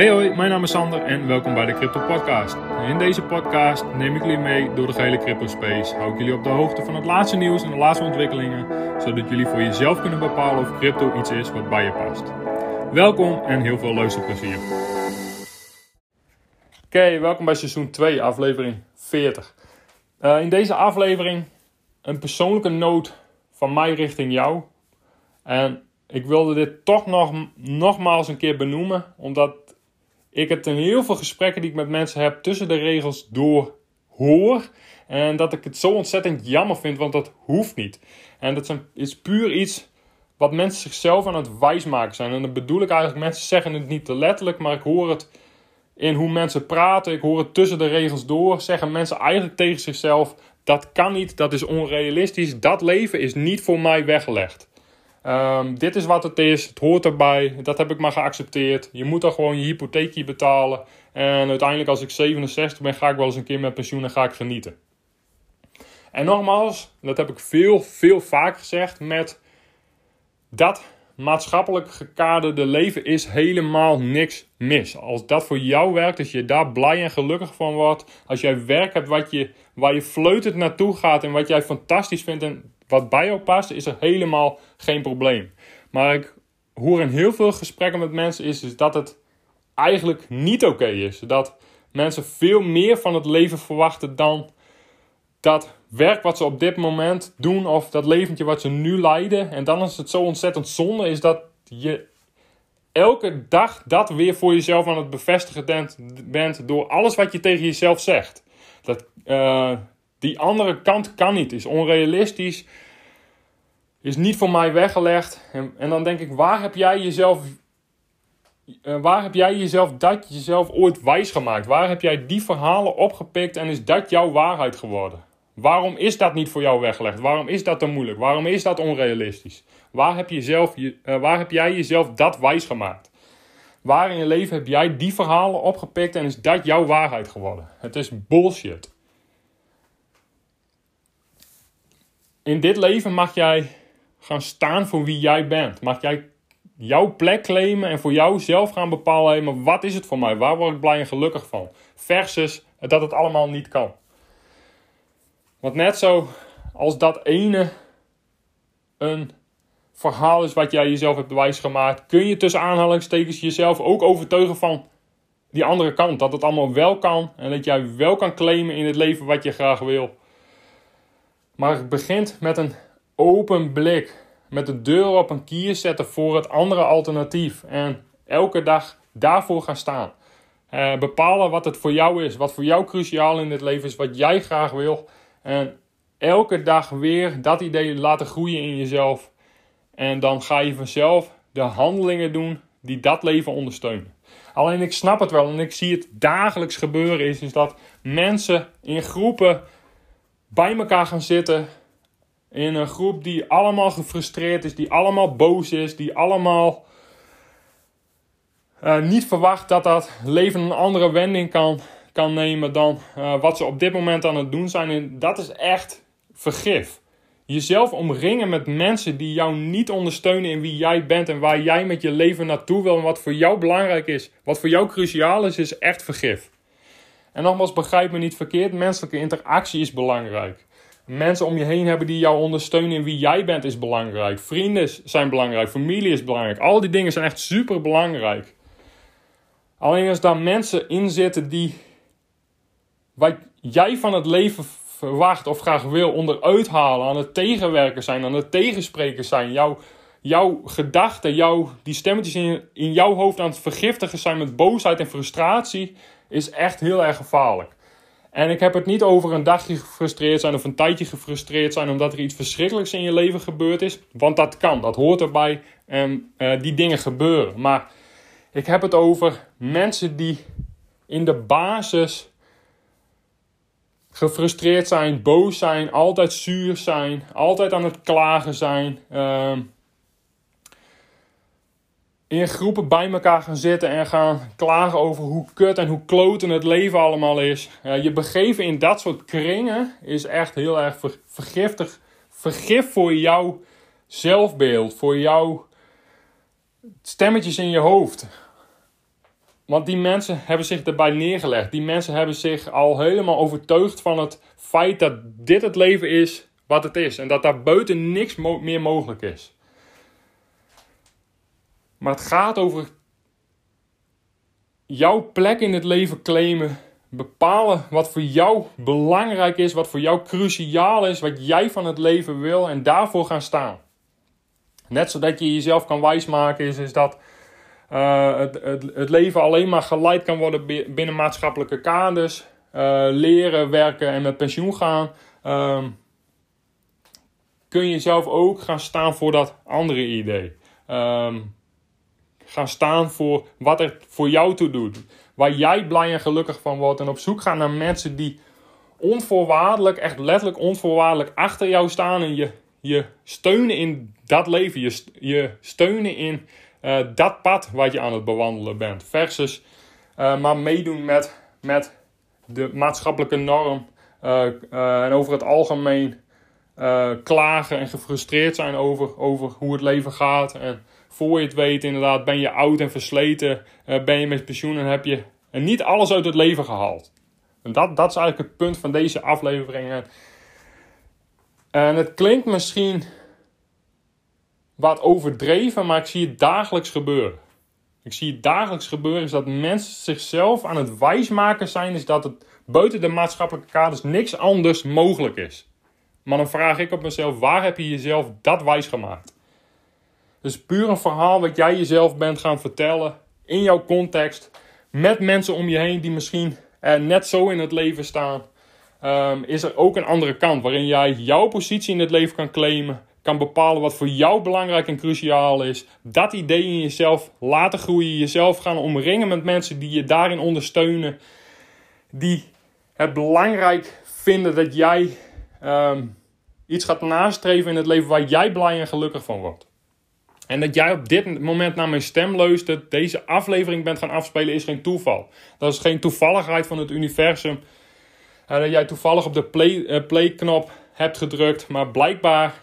Hey hoi, mijn naam is Sander en welkom bij de Crypto Podcast. In deze podcast neem ik jullie mee door de gehele crypto space. Hou ik jullie op de hoogte van het laatste nieuws en de laatste ontwikkelingen, zodat jullie voor jezelf kunnen bepalen of crypto iets is wat bij je past. Welkom en heel veel luisterplezier. Oké, welkom bij seizoen 2, aflevering 40. Uh, in deze aflevering een persoonlijke noot van mij richting jou. En ik wilde dit toch nog, nogmaals een keer benoemen, omdat ik het in heel veel gesprekken die ik met mensen heb tussen de regels door hoor. En dat ik het zo ontzettend jammer vind, want dat hoeft niet. En dat is puur iets wat mensen zichzelf aan het wijsmaken zijn. En dan bedoel ik eigenlijk, mensen zeggen het niet te letterlijk, maar ik hoor het in hoe mensen praten. Ik hoor het tussen de regels door. Zeggen mensen eigenlijk tegen zichzelf: dat kan niet, dat is onrealistisch, dat leven is niet voor mij weggelegd. Um, dit is wat het is, het hoort erbij, dat heb ik maar geaccepteerd. Je moet dan gewoon je hypotheekje betalen. En uiteindelijk als ik 67 ben, ga ik wel eens een keer met pensioen en ga ik genieten. En nogmaals, dat heb ik veel, veel vaak gezegd met dat maatschappelijk gekaderde leven is helemaal niks mis. Als dat voor jou werkt, als je daar blij en gelukkig van wordt, als jij werk hebt wat je, waar je fleutend naartoe gaat en wat jij fantastisch vindt en wat bij jou past, is er helemaal geen probleem. Maar ik hoor in heel veel gesprekken met mensen is, is dat het eigenlijk niet oké is. Dat mensen veel meer van het leven verwachten dan dat werk wat ze op dit moment doen of dat leventje wat ze nu leiden. En dan is het zo ontzettend zonde is dat je elke dag dat weer voor jezelf aan het bevestigen bent door alles wat je tegen jezelf zegt. Dat, uh, die andere kant kan niet, is onrealistisch, is niet voor mij weggelegd. En, dan denk ik, waar heb jij jezelf, uh, waar heb jij jezelf dat jezelf ooit wijs gemaakt? Waar heb jij die verhalen opgepikt en is dat jouw waarheid geworden? Waarom is dat niet voor jou weggelegd? Waarom is dat te moeilijk? Waarom is dat onrealistisch? Waar heb, je zelf, uh, waar heb jij jezelf dat wijs gemaakt? Waar in je leven heb jij die verhalen opgepikt en is dat jouw waarheid geworden? Het is bullshit. In dit leven mag jij gaan staan voor wie jij bent. Mag jij jouw plek claimen en voor jouzelf gaan bepalen: maar wat is het voor mij? Waar word ik blij en gelukkig van? Versus dat het allemaal niet kan. Want net zo als dat ene een verhaal is wat jij jezelf hebt wijsgemaakt, kun je tussen aanhalingstekens jezelf ook overtuigen van die andere kant. Dat het allemaal wel kan en dat jij wel kan claimen in het leven wat je graag wil. Maar het begint met een open blik. Met de deur op een kier zetten voor het andere alternatief. En elke dag daarvoor gaan staan. Uh, bepalen wat het voor jou is. Wat voor jou cruciaal in het leven is. Wat jij graag wil. En elke dag weer dat idee laten groeien in jezelf. En dan ga je vanzelf de handelingen doen die dat leven ondersteunen. Alleen ik snap het wel en ik zie het dagelijks gebeuren is, is dat mensen in groepen bij elkaar gaan zitten. In een groep die allemaal gefrustreerd is, die allemaal boos is, die allemaal uh, niet verwacht dat dat leven een andere wending kan, kan nemen dan uh, wat ze op dit moment aan het doen zijn. En dat is echt vergif. Jezelf omringen met mensen die jou niet ondersteunen in wie jij bent en waar jij met je leven naartoe wil en wat voor jou belangrijk is, wat voor jou cruciaal is, is echt vergif. En nogmaals, begrijp me niet verkeerd, menselijke interactie is belangrijk. Mensen om je heen hebben die jou ondersteunen in wie jij bent is belangrijk. Vrienden zijn belangrijk, familie is belangrijk. Al die dingen zijn echt super belangrijk. Alleen als daar mensen in zitten die wat jij van het leven verwacht of graag wil onderuit halen, aan het tegenwerken zijn, aan het tegenspreken zijn, jouw, jouw gedachten, jouw, die stemmetjes in, in jouw hoofd aan het vergiftigen zijn met boosheid en frustratie, is echt heel erg gevaarlijk. En ik heb het niet over een dagje gefrustreerd zijn of een tijdje gefrustreerd zijn omdat er iets verschrikkelijks in je leven gebeurd is. Want dat kan, dat hoort erbij en uh, die dingen gebeuren. Maar ik heb het over mensen die in de basis gefrustreerd zijn, boos zijn, altijd zuur zijn, altijd aan het klagen zijn. Uh, in groepen bij elkaar gaan zitten en gaan klagen over hoe kut en hoe kloten het leven allemaal is. Je begeven in dat soort kringen is echt heel erg vergiftig. Vergif voor jouw zelfbeeld, voor jouw stemmetjes in je hoofd. Want die mensen hebben zich erbij neergelegd. Die mensen hebben zich al helemaal overtuigd van het feit dat dit het leven is wat het is. En dat daar buiten niks meer mogelijk is. Maar het gaat over jouw plek in het leven claimen. Bepalen wat voor jou belangrijk is, wat voor jou cruciaal is, wat jij van het leven wil en daarvoor gaan staan. Net zodat je jezelf kan wijsmaken, is, is dat uh, het, het, het, leven alleen maar geleid kan worden binnen maatschappelijke kaders. Uh, leren, werken en met pensioen gaan. Uh, kun je zelf ook gaan staan voor dat andere idee. Um, gaan staan voor wat er voor jou toe doet. Waar jij blij en gelukkig van wordt. En op zoek gaan naar mensen die onvoorwaardelijk, echt letterlijk onvoorwaardelijk achter jou staan. En je, je steunen in dat leven. Je, je steunen in uh, dat pad wat je aan het bewandelen bent. Versus uh, maar meedoen met, met de maatschappelijke norm. Uh, en over het algemeen klagen en gefrustreerd zijn over, over hoe het leven gaat. En voor je het weet, inderdaad, ben je oud en versleten. ben je met pensioen en heb je niet alles uit het leven gehaald. En dat, dat is eigenlijk het punt van deze aflevering. En het klinkt misschien wat overdreven, maar ik zie het dagelijks gebeuren. Ik zie het dagelijks gebeuren is dat mensen zichzelf aan het wijsmaken zijn, is dat het buiten de maatschappelijke kaders niks anders mogelijk is. Maar dan vraag ik op mezelf, waar heb je jezelf dat wijsgemaakt? Dus puur een verhaal wat jij jezelf bent gaan vertellen in jouw context, met mensen om je heen die misschien er net zo in het leven staan, um, is er ook een andere kant waarin jij jouw positie in het leven kan claimen kan bepalen wat voor jou belangrijk en cruciaal is. Dat idee in jezelf laten groeien. Jezelf gaan omringen met mensen die je daarin ondersteunen. Die het belangrijk vinden dat jij ehm, iets gaat nastreven in het leven waar jij blij en gelukkig van wordt. En dat jij op dit moment naar mijn stem luistert, deze aflevering bent gaan afspelen, is geen toeval. Dat is geen toevalligheid van het universum. Uh, dat jij toevallig op de play, play knop hebt gedrukt, maar blijkbaar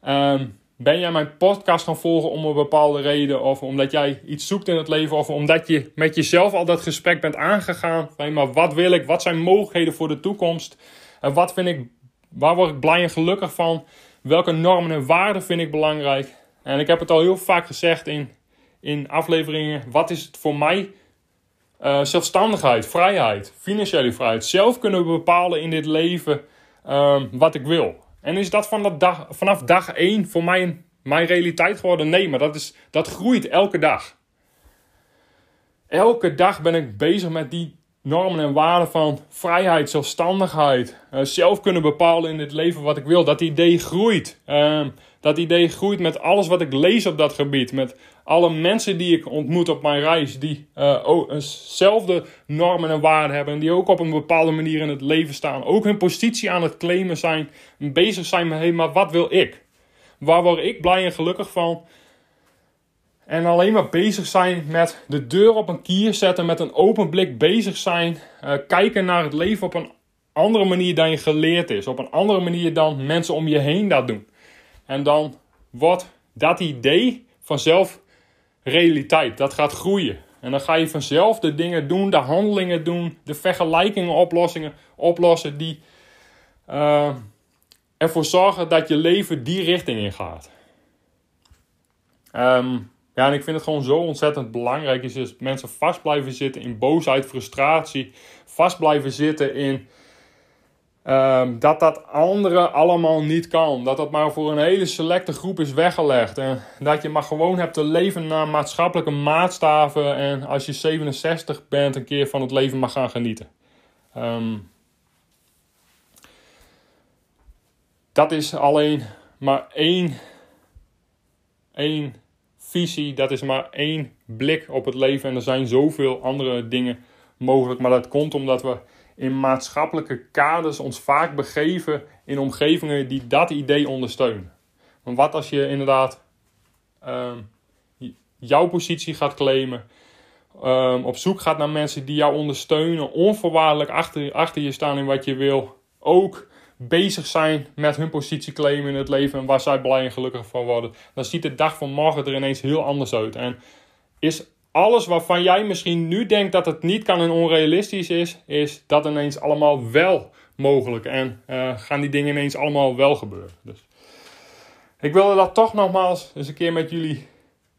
Ehm, ben jij mijn podcast gaan volgen om een bepaalde reden? Of omdat jij iets zoekt in het leven? Of omdat je met jezelf al dat gesprek bent aangegaan? Maar wat wil ik? Wat zijn mogelijkheden voor de toekomst? En wat vind ik, waar word ik blij en gelukkig van? Welke normen en waarden vind ik belangrijk? En ik heb het al heel vaak gezegd in, in afleveringen. Wat is het voor mij? Uh, zelfstandigheid, vrijheid, financiële vrijheid. Zelf kunnen bepalen in dit leven um, wat ik wil. En is dat van dag, vanaf dag 1 voor mij mijn realiteit geworden? Nee, maar dat, is, dat groeit elke dag. Elke dag ben ik bezig met die normen en waarden van vrijheid, zelfstandigheid, uh, zelf kunnen bepalen in het leven wat ik wil. Dat idee groeit. Uh, dat idee groeit met alles wat ik lees op dat gebied. Met alle mensen die ik ontmoet op mijn reis. Die uh, ook eenzelfde normen en waarden hebben. En die ook op een bepaalde manier in het leven staan. Ook hun positie aan het claimen zijn. Bezig zijn met, hé, maar wat wil ik? Waar word ik blij en gelukkig van? En alleen maar bezig zijn met de deur op een kier zetten. Met een open blik bezig zijn. Uh, kijken naar het leven op een andere manier dan je geleerd is. Op een andere manier dan mensen om je heen dat doen. En dan wordt dat idee vanzelf realiteit. Dat gaat groeien. En dan ga je vanzelf de dingen doen, de handelingen doen, de vergelijkingen oplossingen oplossen die uh, ervoor zorgen dat je leven die richting in gaat. Um, ja, en ik vind het gewoon zo ontzettend belangrijk is, dat mensen vast blijven zitten in boosheid, frustratie, vast blijven zitten in Um, dat dat anderen allemaal niet kan. Dat dat maar voor een hele selecte groep is weggelegd. En dat je maar gewoon hebt te leven naar maatschappelijke maatstaven. En als je 67 bent, een keer van het leven mag gaan genieten. Um, dat is alleen maar één, één visie. Dat is maar één blik op het leven. En er zijn zoveel andere dingen mogelijk. Maar dat komt omdat we in maatschappelijke kaders ons vaak begeven in omgevingen die dat idee ondersteunen. Want wat als je inderdaad um, jouw positie gaat claimen, um, op zoek gaat naar mensen die jou ondersteunen, onvoorwaardelijk achter, achter je staan in wat je wil, ook bezig zijn met hun positie claimen in het leven en waar zij blij en gelukkig van worden, dan ziet de dag van morgen er ineens heel anders uit. En is alles waarvan jij misschien nu denkt dat het niet kan en onrealistisch is, is dat ineens allemaal wel mogelijk. En uh, gaan die dingen ineens allemaal wel gebeuren. Dus ik wilde dat toch nogmaals eens een keer met jullie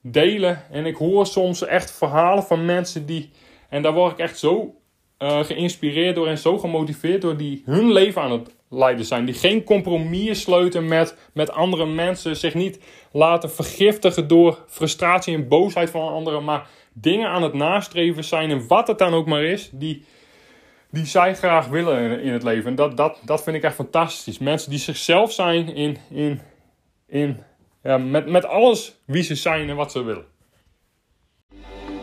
delen. En ik hoor soms echt verhalen van mensen die. En daar word ik echt zo uh, geïnspireerd door en zo gemotiveerd door die hun leven aan het leiden zijn. Die geen compromis sluiten met, met andere mensen. Zich niet laten vergiftigen door frustratie en boosheid van anderen. Maar dingen aan het nastreven zijn. En wat het dan ook maar is. Die, die zij graag willen in het leven. En dat, dat, dat vind ik echt fantastisch. Mensen die zichzelf zijn in, in, in, ja, met, met alles wie ze zijn en wat ze willen.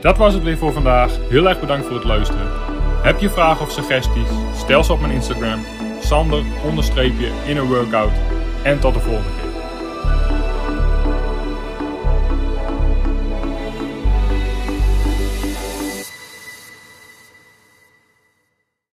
Dat was het weer voor vandaag. Heel erg bedankt voor het luisteren. Heb je vragen of suggesties? Stel ze op mijn Instagram. Sander onderstreepje in een workout. En tot de volgende keer.